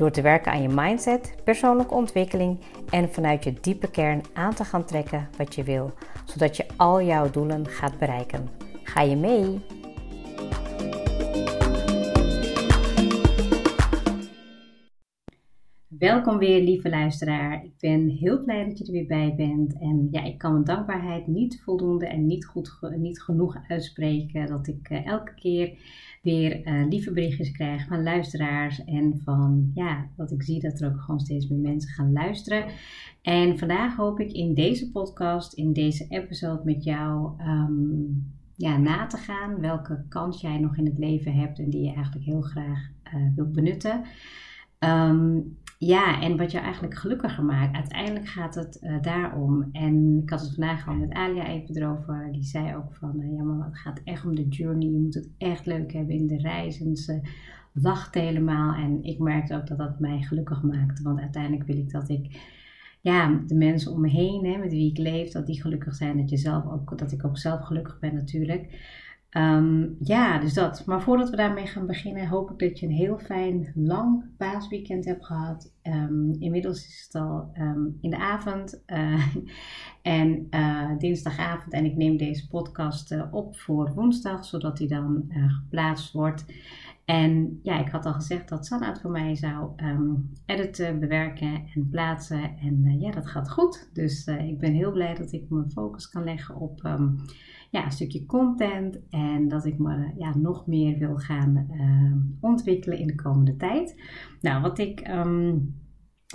Door te werken aan je mindset, persoonlijke ontwikkeling en vanuit je diepe kern aan te gaan trekken wat je wil, zodat je al jouw doelen gaat bereiken. Ga je mee? Welkom weer, lieve luisteraar. Ik ben heel blij dat je er weer bij bent. En ja, ik kan mijn dankbaarheid niet voldoende en niet, goed, niet genoeg uitspreken. Dat ik uh, elke keer weer uh, lieve berichtjes krijg van luisteraars. En van ja, dat ik zie dat er ook gewoon steeds meer mensen gaan luisteren. En vandaag hoop ik in deze podcast, in deze episode met jou. Um, ja, na te gaan welke kans jij nog in het leven hebt en die je eigenlijk heel graag uh, wilt benutten. Um, ja, en wat je eigenlijk gelukkiger maakt. Uiteindelijk gaat het uh, daarom. En ik had het vandaag al met Alia even erover. Die zei ook van, uh, ja maar het gaat echt om de journey. Je moet het echt leuk hebben in de reis. En ze helemaal. En ik merkte ook dat dat mij gelukkig maakte. Want uiteindelijk wil ik dat ik, ja, de mensen om me heen, hè, met wie ik leef, dat die gelukkig zijn. Dat, je zelf ook, dat ik ook zelf gelukkig ben natuurlijk. Um, ja, dus dat. Maar voordat we daarmee gaan beginnen, hoop ik dat je een heel fijn, lang paasweekend hebt gehad. Um, inmiddels is het al um, in de avond uh, en uh, dinsdagavond. En ik neem deze podcast uh, op voor woensdag, zodat die dan geplaatst wordt. En ja, ik had al gezegd dat Sanna het voor mij zou editen, bewerken en plaatsen. En ja, dat gaat goed. Dus ik ben heel blij dat ik mijn focus kan leggen op ja, een stukje content en dat ik me ja, nog meer wil gaan uh, ontwikkelen in de komende tijd. Nou, wat ik,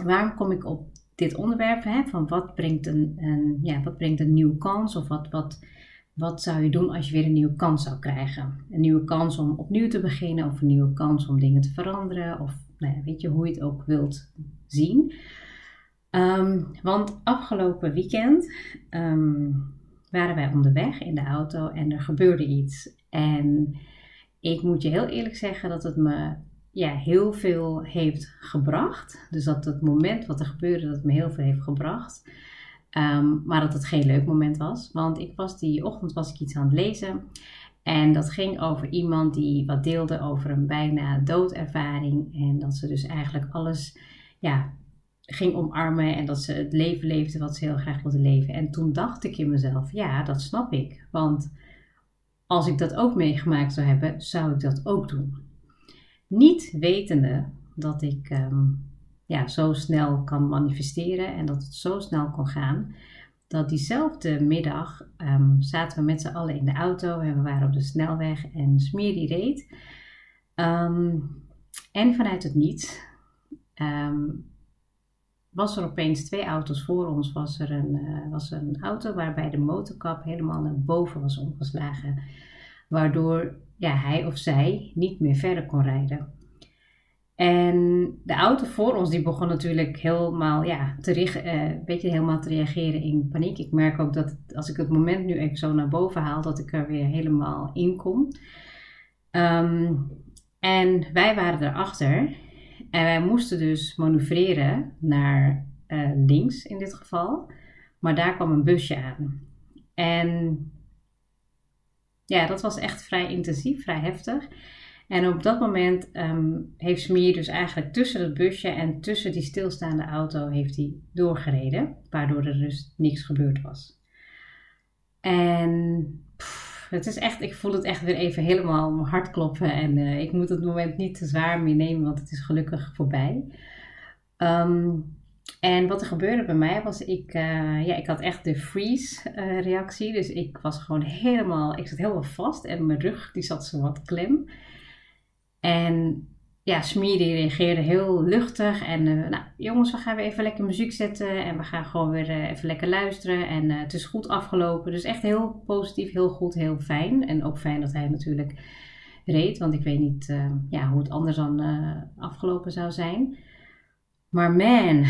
waarom kom ik op dit onderwerp? Hè, van wat brengt een, een, ja, wat brengt een nieuwe kans of wat, wat, wat zou je doen als je weer een nieuwe kans zou krijgen? Een nieuwe kans om opnieuw te beginnen of een nieuwe kans om dingen te veranderen of nou ja, weet je hoe je het ook wilt zien. Um, want afgelopen weekend um, waren wij onderweg in de auto en er gebeurde iets. En ik moet je heel eerlijk zeggen dat het me ja, heel veel heeft gebracht. Dus dat het moment wat er gebeurde, dat het me heel veel heeft gebracht. Um, maar dat het geen leuk moment was. Want ik was die ochtend was ik iets aan het lezen. En dat ging over iemand die wat deelde over een bijna doodervaring. En dat ze dus eigenlijk alles ja, ging omarmen en dat ze het leven leefde wat ze heel graag wilde leven. En toen dacht ik in mezelf, ja, dat snap ik. Want als ik dat ook meegemaakt zou hebben, zou ik dat ook doen. Niet wetende dat ik um, ja, zo snel kan manifesteren en dat het zo snel kon gaan. Dat diezelfde middag um, zaten we met z'n allen in de auto en we waren op de snelweg en Smeer die reed. Um, en vanuit het niets was er opeens twee auto's voor ons. Was er een, uh, was een auto waarbij de motorkap helemaal naar boven was omgeslagen. Waardoor ja, hij of zij niet meer verder kon rijden. En de auto voor ons die begon natuurlijk helemaal, ja, te, uh, beetje helemaal te reageren in paniek. Ik merk ook dat als ik het moment nu even zo naar boven haal, dat ik er weer helemaal in kom. Um, en wij waren erachter en wij moesten dus manoeuvreren naar uh, links in dit geval. Maar daar kwam een busje aan. En ja, dat was echt vrij intensief, vrij heftig. En op dat moment um, heeft Smier dus eigenlijk tussen het busje en tussen die stilstaande auto heeft hij doorgereden. Waardoor er dus niks gebeurd was. En het is echt, ik voel het echt weer even helemaal mijn hart kloppen. En uh, ik moet het moment niet te zwaar meer nemen, want het is gelukkig voorbij. Um, en wat er gebeurde bij mij was, ik, uh, ja, ik had echt de freeze uh, reactie. Dus ik was gewoon helemaal, ik zat helemaal vast en mijn rug die zat zo wat klem. En ja, Smee reageerde heel luchtig. En uh, nou, jongens, we gaan weer even lekker muziek zetten. En we gaan gewoon weer uh, even lekker luisteren. En uh, het is goed afgelopen. Dus echt heel positief, heel goed, heel fijn. En ook fijn dat hij natuurlijk reed. Want ik weet niet ja, hoe het anders dan afgelopen zou zijn. Maar man,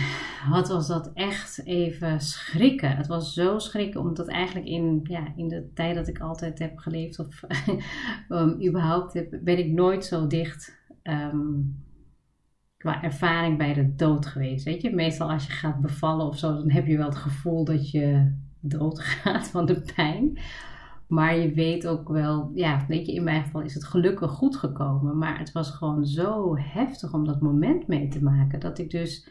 wat was dat echt even schrikken. Het was zo schrikken, omdat eigenlijk in, ja, in de tijd dat ik altijd heb geleefd, of um, überhaupt heb, ben ik nooit zo dicht um, qua ervaring bij de dood geweest. Weet je, meestal als je gaat bevallen of zo, dan heb je wel het gevoel dat je doodgaat van de pijn. Maar je weet ook wel, ja, weet je, in mijn geval is het gelukkig goed gekomen. Maar het was gewoon zo heftig om dat moment mee te maken. Dat ik dus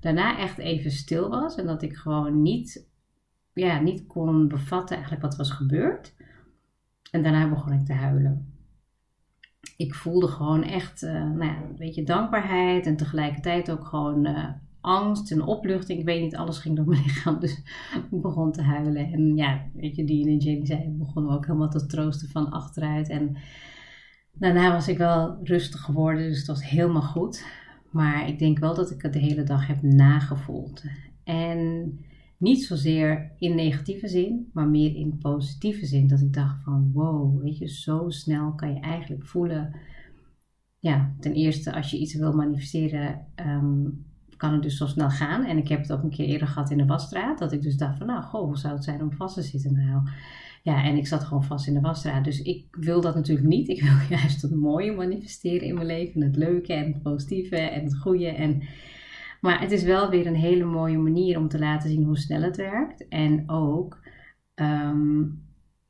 daarna echt even stil was. En dat ik gewoon niet, ja, niet kon bevatten eigenlijk wat was gebeurd. En daarna begon ik te huilen. Ik voelde gewoon echt, uh, nou ja, een beetje dankbaarheid. En tegelijkertijd ook gewoon uh, angst en opluchting. Ik weet niet, alles ging door mijn lichaam. Dus ik begon te huilen. En ja, weet je, die en Jenny zei, begonnen ook helemaal te troosten van achteruit. En daarna was ik wel rustig geworden, dus het was helemaal goed. Maar ik denk wel dat ik het de hele dag heb nagevoeld. En niet zozeer in negatieve zin, maar meer in positieve zin. Dat ik dacht van wow, weet je, zo snel kan je eigenlijk voelen. Ja, ten eerste als je iets wil manifesteren, ehm, kan het dus zo snel gaan. En ik heb het ook een keer eerder gehad in de wasstraat. Dat ik dus dacht van, nou, goh, hoe zou het zijn om vast te zitten nou? Ja, en ik zat gewoon vast in de wasstraat. Dus ik wil dat natuurlijk niet. Ik wil juist het mooie manifesteren in mijn leven. Het leuke en het positieve en het goede. En... Maar het is wel weer een hele mooie manier om te laten zien hoe snel het werkt. En ook, ehm,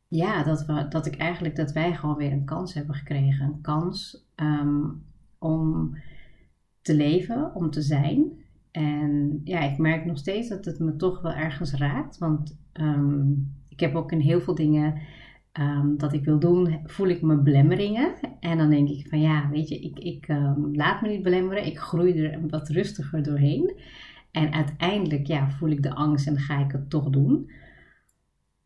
ja, dat, we, dat ik eigenlijk, dat wij gewoon weer een kans hebben gekregen. Een kans um, om te leven, om te zijn. En ja, ik merk nog steeds dat het me toch wel ergens raakt. Want um, ik heb ook in heel veel dingen um, dat ik wil doen, voel ik me belemmeringen. En dan denk ik van ja, weet je, ik, ik um, laat me niet belemmeren. Ik groei er wat rustiger doorheen. En uiteindelijk ja, voel ik de angst en ga ik het toch doen.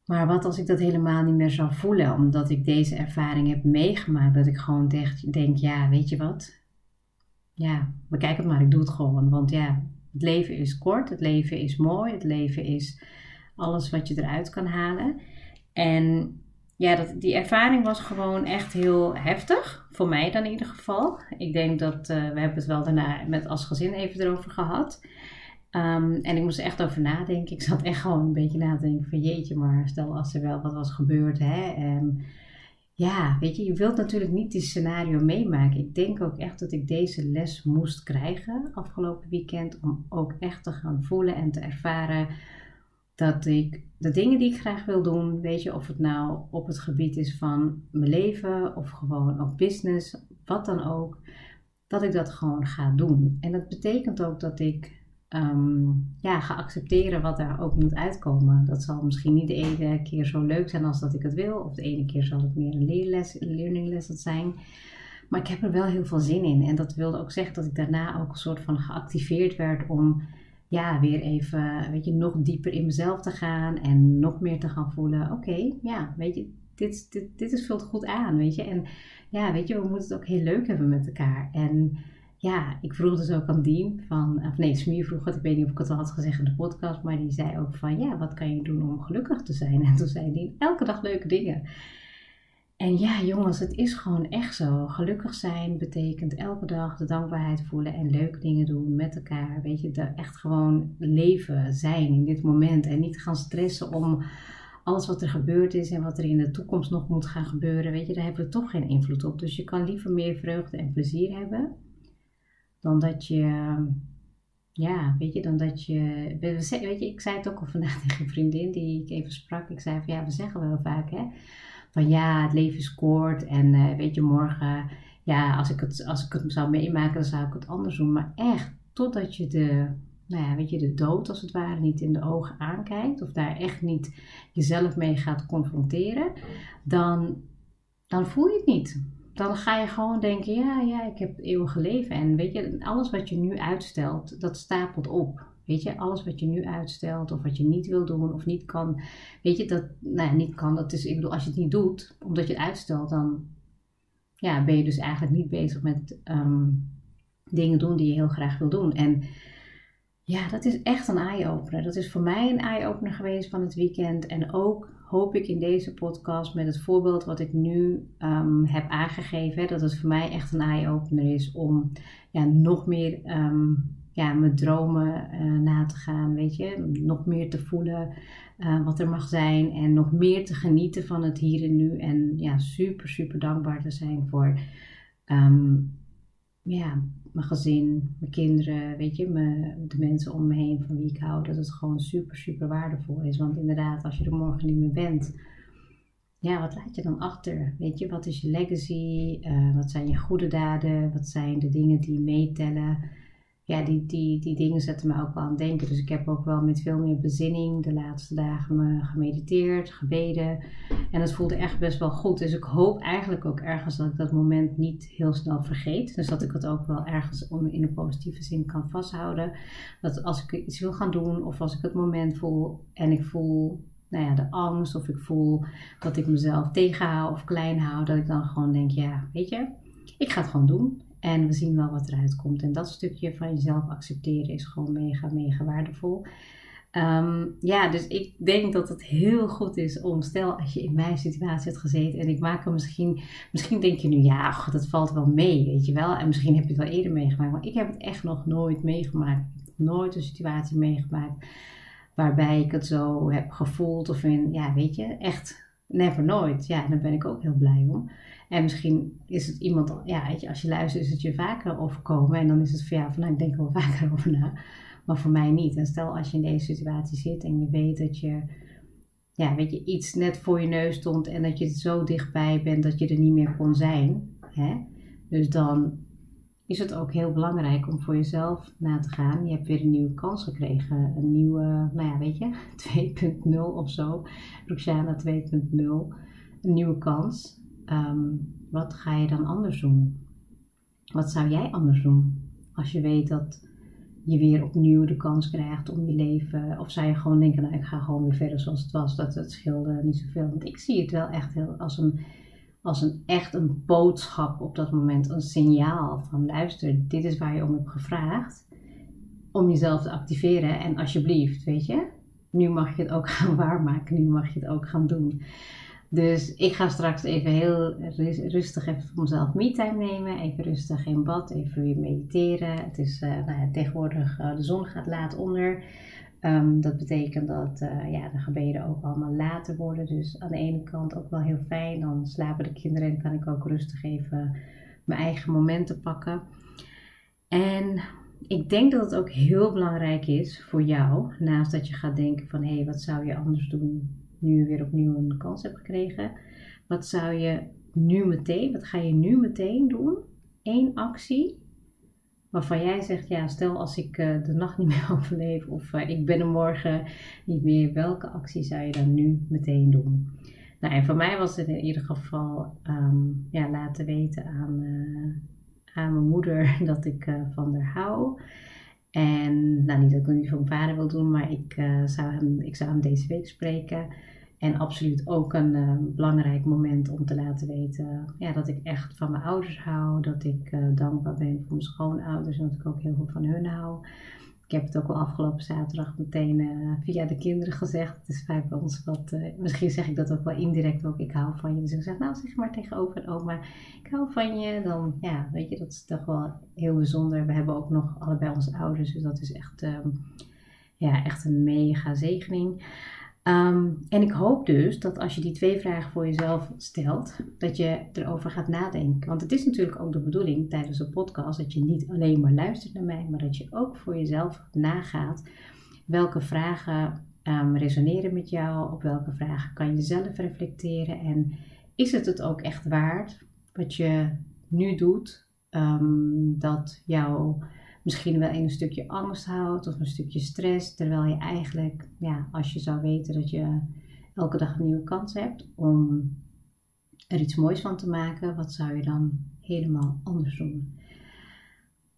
Maar wat als ik dat helemaal niet meer zou voelen, omdat ik deze ervaring heb meegemaakt, dat ik gewoon denk, denk ja, weet je wat, ja, bekijk het maar, ik doe het gewoon. Want ja, het leven is kort, het leven is mooi, het leven is alles wat je eruit kan halen. En ja, dat, die ervaring was gewoon echt heel heftig. Voor mij dan in ieder geval. Ik denk dat uh, we hebben het wel daarna met als gezin even erover gehad. Um, en ik moest er echt over nadenken. Ik zat echt gewoon een beetje na te denken van jeetje, maar stel als er wel wat was gebeurd. Hè? En ja, weet je, je wilt natuurlijk niet die scenario meemaken. Ik denk ook echt dat ik deze les moest krijgen afgelopen weekend. Om ook echt te gaan voelen en te ervaren dat ik de dingen die ik graag wil doen, weet je, of het nou op het gebied is van mijn leven of gewoon op business, wat dan ook, dat ik dat gewoon ga doen. En dat betekent ook dat ik um, ja, ga accepteren wat er ook moet uitkomen. Dat zal misschien niet de ene keer zo leuk zijn als dat ik het wil, of de ene keer zal het meer een leerles, learning lesson zijn. Maar ik heb er wel heel veel zin in. En dat wilde ook zeggen dat ik daarna ook een soort van geactiveerd werd om ja, weer even, weet je, nog dieper in mezelf te gaan en nog meer te gaan voelen. Oké, ja, weet je, dit, dit, dit is vult goed aan, weet je. En ja, weet je, we moeten het ook heel leuk hebben met elkaar. En ja, ik vroeg dus ook aan Dien van, of nee, Smier vroeg het, ik weet niet of ik het al had gezegd in de podcast, maar die zei ook van, ja, wat kan je doen om gelukkig te zijn? En toen zei Dien, elke dag leuke dingen. En ja, jongens, het is gewoon echt zo. Gelukkig zijn betekent elke dag de dankbaarheid voelen en leuke dingen doen met elkaar. Weet je, echt gewoon leven, zijn in dit moment. En niet gaan stressen om alles wat er gebeurd is en wat er in de toekomst nog moet gaan gebeuren. Weet je, daar hebben we toch geen invloed op. Dus je kan liever meer vreugde en plezier hebben dan dat je. Ja, weet je, dan dat je. Weet je, ik zei het ook al vandaag tegen een vriendin die ik even sprak. Ik zei van ja, we zeggen wel vaak hè van ja, het leven is kort en uh, weet je, morgen, ja, als ik, het, als ik het zou meemaken, dan zou ik het anders doen. Maar echt, totdat je de, nou ja, weet je, de dood als het ware niet in de ogen aankijkt, of daar echt niet jezelf mee gaat confronteren, dan, dan voel je het niet. Dan ga je gewoon denken, ja, ja, ik heb het eeuwige leven. En weet je, alles wat je nu uitstelt, dat stapelt op. Weet je, alles wat je nu uitstelt of wat je niet wil doen of niet kan. Weet je, dat, nou ja, niet kan, dat is, ik bedoel, als je het niet doet, omdat je het uitstelt, dan ja, ben je dus eigenlijk niet bezig met ehm, dingen doen die je heel graag wil doen. En ja, dat is echt een eye-opener. Dat is voor mij een eye-opener geweest van het weekend. En ook hoop ik in deze podcast met het voorbeeld wat ik nu um, heb aangegeven, dat het voor mij echt een eye-opener is om ja, nog meer um, ja, mijn dromen na te gaan, weet je. Nog meer te voelen wat er mag zijn en nog meer te genieten van het hier en nu. En ja, super, super dankbaar te zijn voor ehm, ja, mijn gezin, mijn kinderen, weet je, mijn, de mensen om me heen van wie ik hou, dat het gewoon super, super waardevol is. Want inderdaad, als je er morgen niet meer bent, ja, wat laat je dan achter? Weet je, wat is je legacy? Uh, wat zijn je goede daden? Wat zijn de dingen die meetellen? Ja, die, die, die dingen zetten me ook wel aan het denken. Dus ik heb ook wel met veel meer bezinning de laatste dagen me gemediteerd, gebeden. En het voelde echt best wel goed. Dus ik hoop eigenlijk ook ergens dat ik dat moment niet heel snel vergeet. Dus dat ik het ook wel ergens in een positieve zin kan vasthouden. Dat als ik iets wil gaan doen of als ik het moment voel en ik voel nou ja, de angst of ik voel dat ik mezelf tegenhoud of klein hou, dat ik dan gewoon denk, ja, weet je, ik ga het gewoon doen. En we zien wel wat eruit komt. En dat stukje van jezelf accepteren is gewoon mega, mega waardevol. Ehm, ja, dus ik denk dat het heel goed is om, stel als je in mijn situatie hebt gezeten en ik maak hem misschien, misschien denk je nu, ja, dat valt wel mee, weet je wel. En misschien heb je het wel eerder meegemaakt, maar ik heb het echt nog nooit meegemaakt. Nooit een situatie meegemaakt waarbij ik het zo heb gevoeld of in, ja, weet je, echt never nooit. Ja, daar ben ik ook heel blij om. En misschien is het iemand, ja, weet je, als je luistert is het je vaker overkomen. En dan is het voor jou van, nou, ik denk er wel vaker over na. Maar voor mij niet. En stel als je in deze situatie zit en je weet dat je, ja, weet je, iets net voor je neus stond. En dat je zo dichtbij bent dat je er niet meer kon zijn. Hè? Dus dan is het ook heel belangrijk om voor jezelf na te gaan. Je hebt weer een nieuwe kans gekregen. Een nieuwe, nou ja, weet je, 2.0 of zo. Roxana 2.0. Een nieuwe kans. Ehm, wat ga je dan anders doen? Wat zou jij anders doen? Als je weet dat je weer opnieuw de kans krijgt om je leven. Of zou je gewoon denken, nou ik ga gewoon weer verder zoals het was. Dat het scheelde niet zoveel. Want ik zie het wel echt heel als een, als een echt een boodschap op dat moment. Een signaal van luister, dit is waar je om hebt gevraagd. Om jezelf te activeren. En alsjeblieft, weet je. Nu mag je het ook gaan waarmaken. Nu mag je het ook gaan doen. Dus ik ga straks even heel rustig even voor mezelf me-time nemen. Even rustig in bad, even weer mediteren. Het is uh, nou ja, tegenwoordig, uh, de zon gaat laat onder. Um, dat betekent dat uh, ja, de gebeden ook allemaal later worden. Dus aan de ene kant ook wel heel fijn. Dan slapen de kinderen en kan ik ook rustig even mijn eigen momenten pakken. En ik denk dat het ook heel belangrijk is voor jou, naast dat je gaat denken van hé, hey, wat zou je anders doen nu weer opnieuw een kans hebt gekregen. Wat zou je nu meteen, wat ga je nu meteen doen? Eén actie waarvan jij zegt, ja, stel als ik uh, de nacht niet meer overleef of uh, ik ben er morgen niet meer, welke actie zou je dan nu meteen doen? Nou, en voor mij was het in ieder geval um, ja, laten weten aan, uh, aan mijn moeder dat ik van haar hou. En nou, niet dat ik het niet voor mijn vader wil doen, maar ik, zou, hem, ik zou hem deze week spreken. En absoluut ook een uh, belangrijk moment om te laten weten ja, dat ik echt van mijn ouders hou. Dat ik uh, dankbaar ben voor mijn schoonouders en dat ik ook heel veel van hun hou. Ik heb het ook al afgelopen zaterdag meteen uh, via de kinderen gezegd. Het is vaak bij ons wat, misschien zeg ik dat ook wel indirect ook, ik hou van je. Dus ik zeg, nou zeg maar tegenover oma, ik hou van je. Dan, ja, weet je, dat is toch wel heel bijzonder. We hebben ook nog allebei onze ouders, dus dat is echt, um, ja, echt een mega zegening. Ehm, en ik hoop dus dat als je die twee vragen voor jezelf stelt, dat je erover gaat nadenken. Want het is natuurlijk ook de bedoeling tijdens een podcast dat je niet alleen maar luistert naar mij, maar dat je ook voor jezelf nagaat welke vragen um, resoneren met jou, op welke vragen kan je zelf reflecteren en is het het ook echt waard wat je nu doet, um, dat jouw misschien wel een stukje angst houdt of een stukje stress, terwijl je eigenlijk, ja, als je zou weten dat je elke dag een nieuwe kans hebt om er iets moois van te maken, wat zou je dan helemaal anders doen?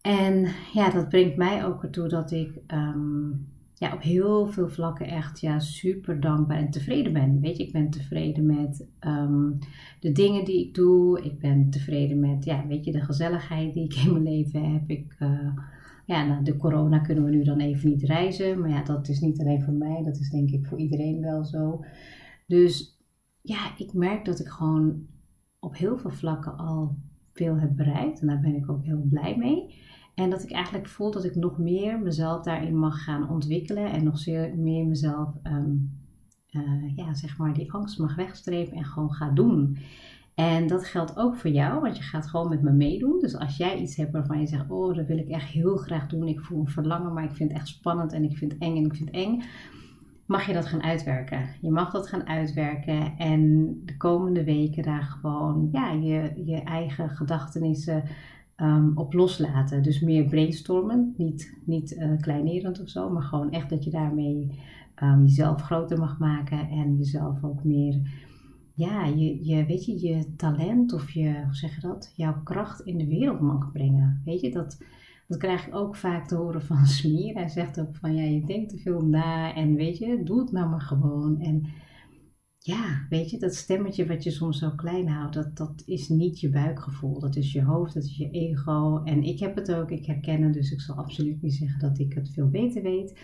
En ja, dat brengt mij ook ertoe dat ik um, ja, op heel veel vlakken echt ja, super dankbaar en tevreden ben. Weet je, ik ben tevreden met um, de dingen die ik doe. Ik ben tevreden met, ja, weet je, de gezelligheid die ik in mijn leven heb. Ik, uh, ja, na de corona kunnen we nu dan even niet reizen. Maar ja, dat is niet alleen voor mij. Dat is denk ik voor iedereen wel zo. Dus ja, ik merk dat ik gewoon op heel veel vlakken al veel heb bereikt. En daar ben ik ook heel blij mee. En dat ik eigenlijk voel dat ik nog meer mezelf daarin mag gaan ontwikkelen en nog zeer meer mezelf, ehm, eh, ja, zeg maar, die angst mag wegstrepen en gewoon ga doen. En dat geldt ook voor jou, want je gaat gewoon met me meedoen. Dus als jij iets hebt waarvan je zegt, oh, dat wil ik echt heel graag doen. Ik voel een verlangen, maar ik vind het echt spannend en ik vind het eng en ik vind het eng. Mag je dat gaan uitwerken. Je mag dat gaan uitwerken en de komende weken daar gewoon ja, je, je eigen gedachtenissen um, op loslaten. Dus meer brainstormen, niet, niet uh, kleinerend of zo, maar gewoon echt dat je daarmee um, jezelf groter mag maken en jezelf ook meer ja, je, je, weet je, je talent of je, hoe zeg je dat, jouw kracht in de wereld mag brengen. Weet je, dat, dat krijg ik ook vaak te horen van Smier. Hij zegt ook van, ja, je denkt te veel na en weet je, doe het nou maar gewoon. En ja, weet je, dat stemmetje wat je soms zo klein houdt, dat, dat is niet je buikgevoel. Dat is je hoofd, dat is je ego. En ik heb het ook, ik herken het, dus ik zal absoluut niet zeggen dat ik het veel beter weet.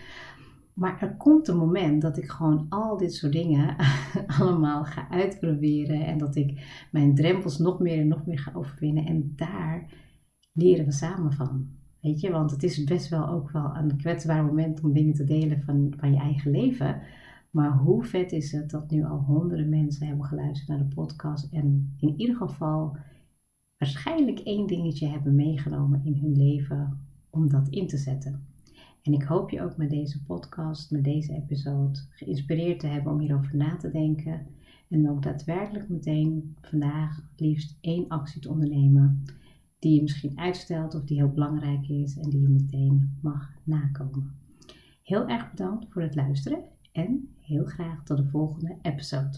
Maar er komt een moment dat ik gewoon al dit soort dingen allemaal ga uitproberen. En dat ik mijn drempels nog meer en nog meer ga overwinnen. En daar leren we samen van. Weet je, want het is best wel ook wel een kwetsbaar moment om dingen te delen van, van je eigen leven. Maar hoe vet is het dat nu al honderden mensen hebben geluisterd naar de podcast. En in ieder geval waarschijnlijk één dingetje hebben meegenomen in hun leven om dat in te zetten. En ik hoop je ook met deze podcast, met deze episode, geïnspireerd te hebben om hierover na te denken. En ook daadwerkelijk meteen vandaag liefst één actie te ondernemen die je misschien uitstelt of die heel belangrijk is en die je meteen mag nakomen. Heel erg bedankt voor het luisteren en heel graag tot de volgende episode.